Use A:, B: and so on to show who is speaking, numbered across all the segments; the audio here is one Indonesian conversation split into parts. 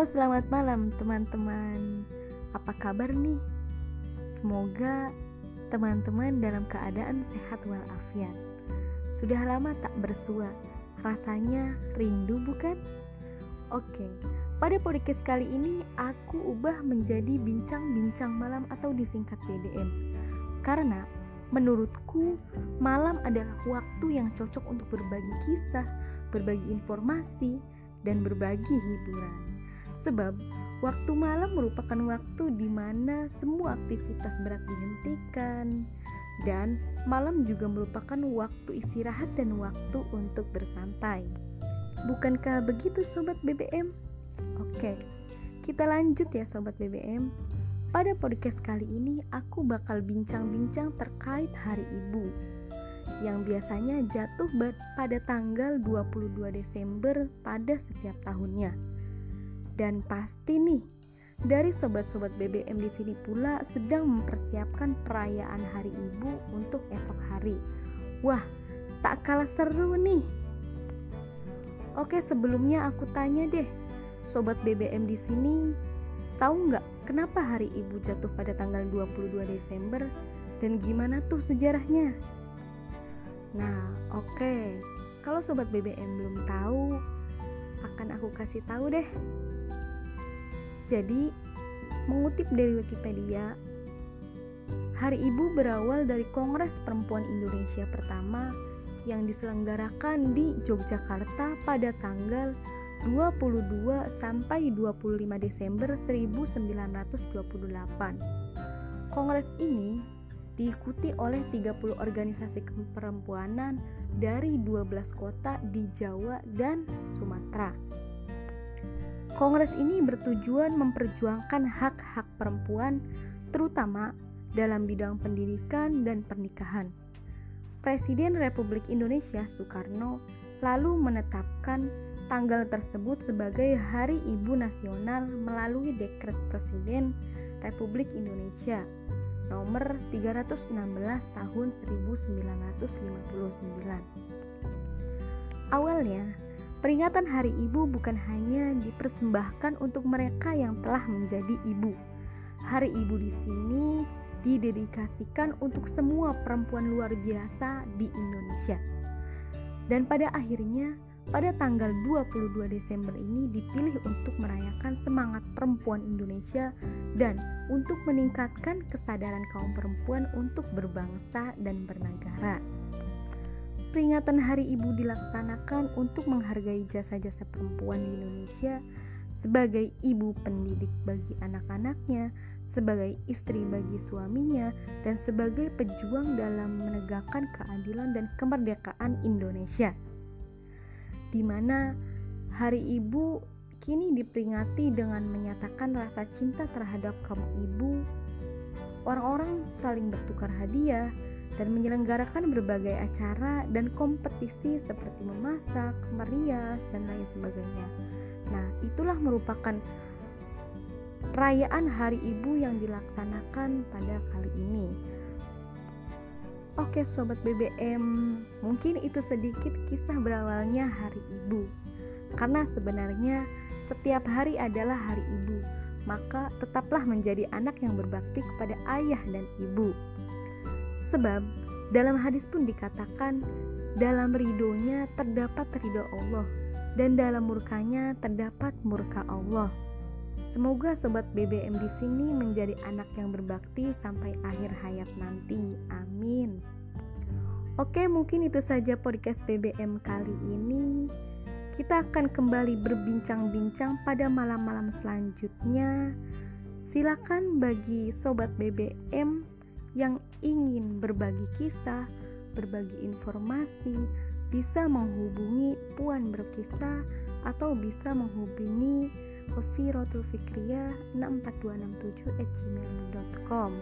A: Selamat malam teman-teman. Apa kabar nih? Semoga teman-teman dalam keadaan sehat walafiat. Sudah lama tak bersua, rasanya rindu bukan? Oke, pada podcast kali ini aku ubah menjadi bincang-bincang malam atau disingkat BDM. Karena menurutku malam adalah waktu yang cocok untuk berbagi kisah, berbagi informasi, dan berbagi hiburan. Sebab waktu malam merupakan waktu di mana semua aktivitas berat dihentikan dan malam juga merupakan waktu istirahat dan waktu untuk bersantai. Bukankah begitu sobat BBM? Oke, kita lanjut ya sobat BBM. Pada podcast kali ini aku bakal bincang-bincang terkait Hari Ibu yang biasanya jatuh pada tanggal 22 Desember pada setiap tahunnya. Dan pasti nih, dari sobat-sobat BBM di sini pula sedang mempersiapkan perayaan Hari Ibu untuk esok hari. Wah, tak kalah seru nih. Oke, sebelumnya aku tanya deh, sobat BBM di sini tahu nggak kenapa Hari Ibu jatuh pada tanggal 22 Desember dan gimana tuh sejarahnya? Nah, oke. Kalau sobat BBM belum tahu, akan aku kasih tahu deh. Jadi, mengutip dari Wikipedia, Hari Ibu berawal dari Kongres Perempuan Indonesia pertama yang diselenggarakan di Yogyakarta pada tanggal 22 sampai 25 Desember 1928. Kongres ini diikuti oleh 30 organisasi keperempuanan dari 12 kota di Jawa dan Sumatera. Kongres ini bertujuan memperjuangkan hak-hak perempuan, terutama dalam bidang pendidikan dan pernikahan. Presiden Republik Indonesia Soekarno lalu menetapkan tanggal tersebut sebagai Hari Ibu Nasional melalui Dekret Presiden Republik Indonesia nomor 316 tahun 1959. Awalnya, Peringatan Hari Ibu bukan hanya dipersembahkan untuk mereka yang telah menjadi ibu. Hari Ibu di sini didedikasikan untuk semua perempuan luar biasa di Indonesia. Dan pada akhirnya, pada tanggal 22 Desember ini dipilih untuk merayakan semangat perempuan Indonesia dan untuk meningkatkan kesadaran kaum perempuan untuk berbangsa dan bernegara. Peringatan Hari Ibu dilaksanakan untuk menghargai jasa-jasa perempuan di Indonesia sebagai ibu pendidik bagi anak-anaknya, sebagai istri bagi suaminya, dan sebagai pejuang dalam menegakkan keadilan dan kemerdekaan Indonesia. Di mana Hari Ibu kini diperingati dengan menyatakan rasa cinta terhadap kaum ibu. Orang-orang saling bertukar hadiah, dan menyelenggarakan berbagai acara dan kompetisi seperti memasak, merias, dan lain sebagainya. Nah, itulah merupakan perayaan Hari Ibu yang dilaksanakan pada kali ini. Oke, sobat BBM, mungkin itu sedikit kisah berawalnya Hari Ibu. Karena sebenarnya setiap hari adalah Hari Ibu, maka tetaplah menjadi anak yang berbakti kepada ayah dan ibu. Sebab dalam hadis pun dikatakan dalam ridhonya terdapat ridho Allah dan dalam murkanya terdapat murka Allah. Semoga sobat BBM di sini menjadi anak yang berbakti sampai akhir hayat nanti. Amin. Oke, mungkin itu saja podcast BBM kali ini. Kita akan kembali berbincang-bincang pada malam-malam selanjutnya. Silakan bagi sobat BBM yang ingin berbagi kisah, berbagi informasi, bisa menghubungi Puan Berkisah atau bisa menghubungi Firotul Fikria 64267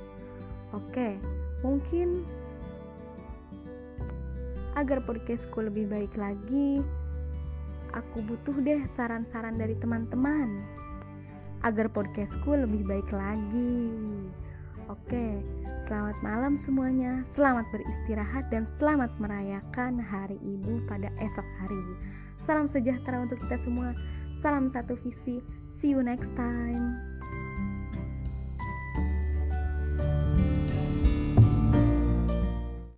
A: Oke, mungkin agar podcastku lebih baik lagi, aku butuh deh saran-saran dari teman-teman agar podcastku lebih baik lagi. Oke, selamat malam semuanya. Selamat beristirahat dan selamat merayakan Hari Ibu pada esok hari. Salam sejahtera untuk kita semua. Salam satu visi. See you next time.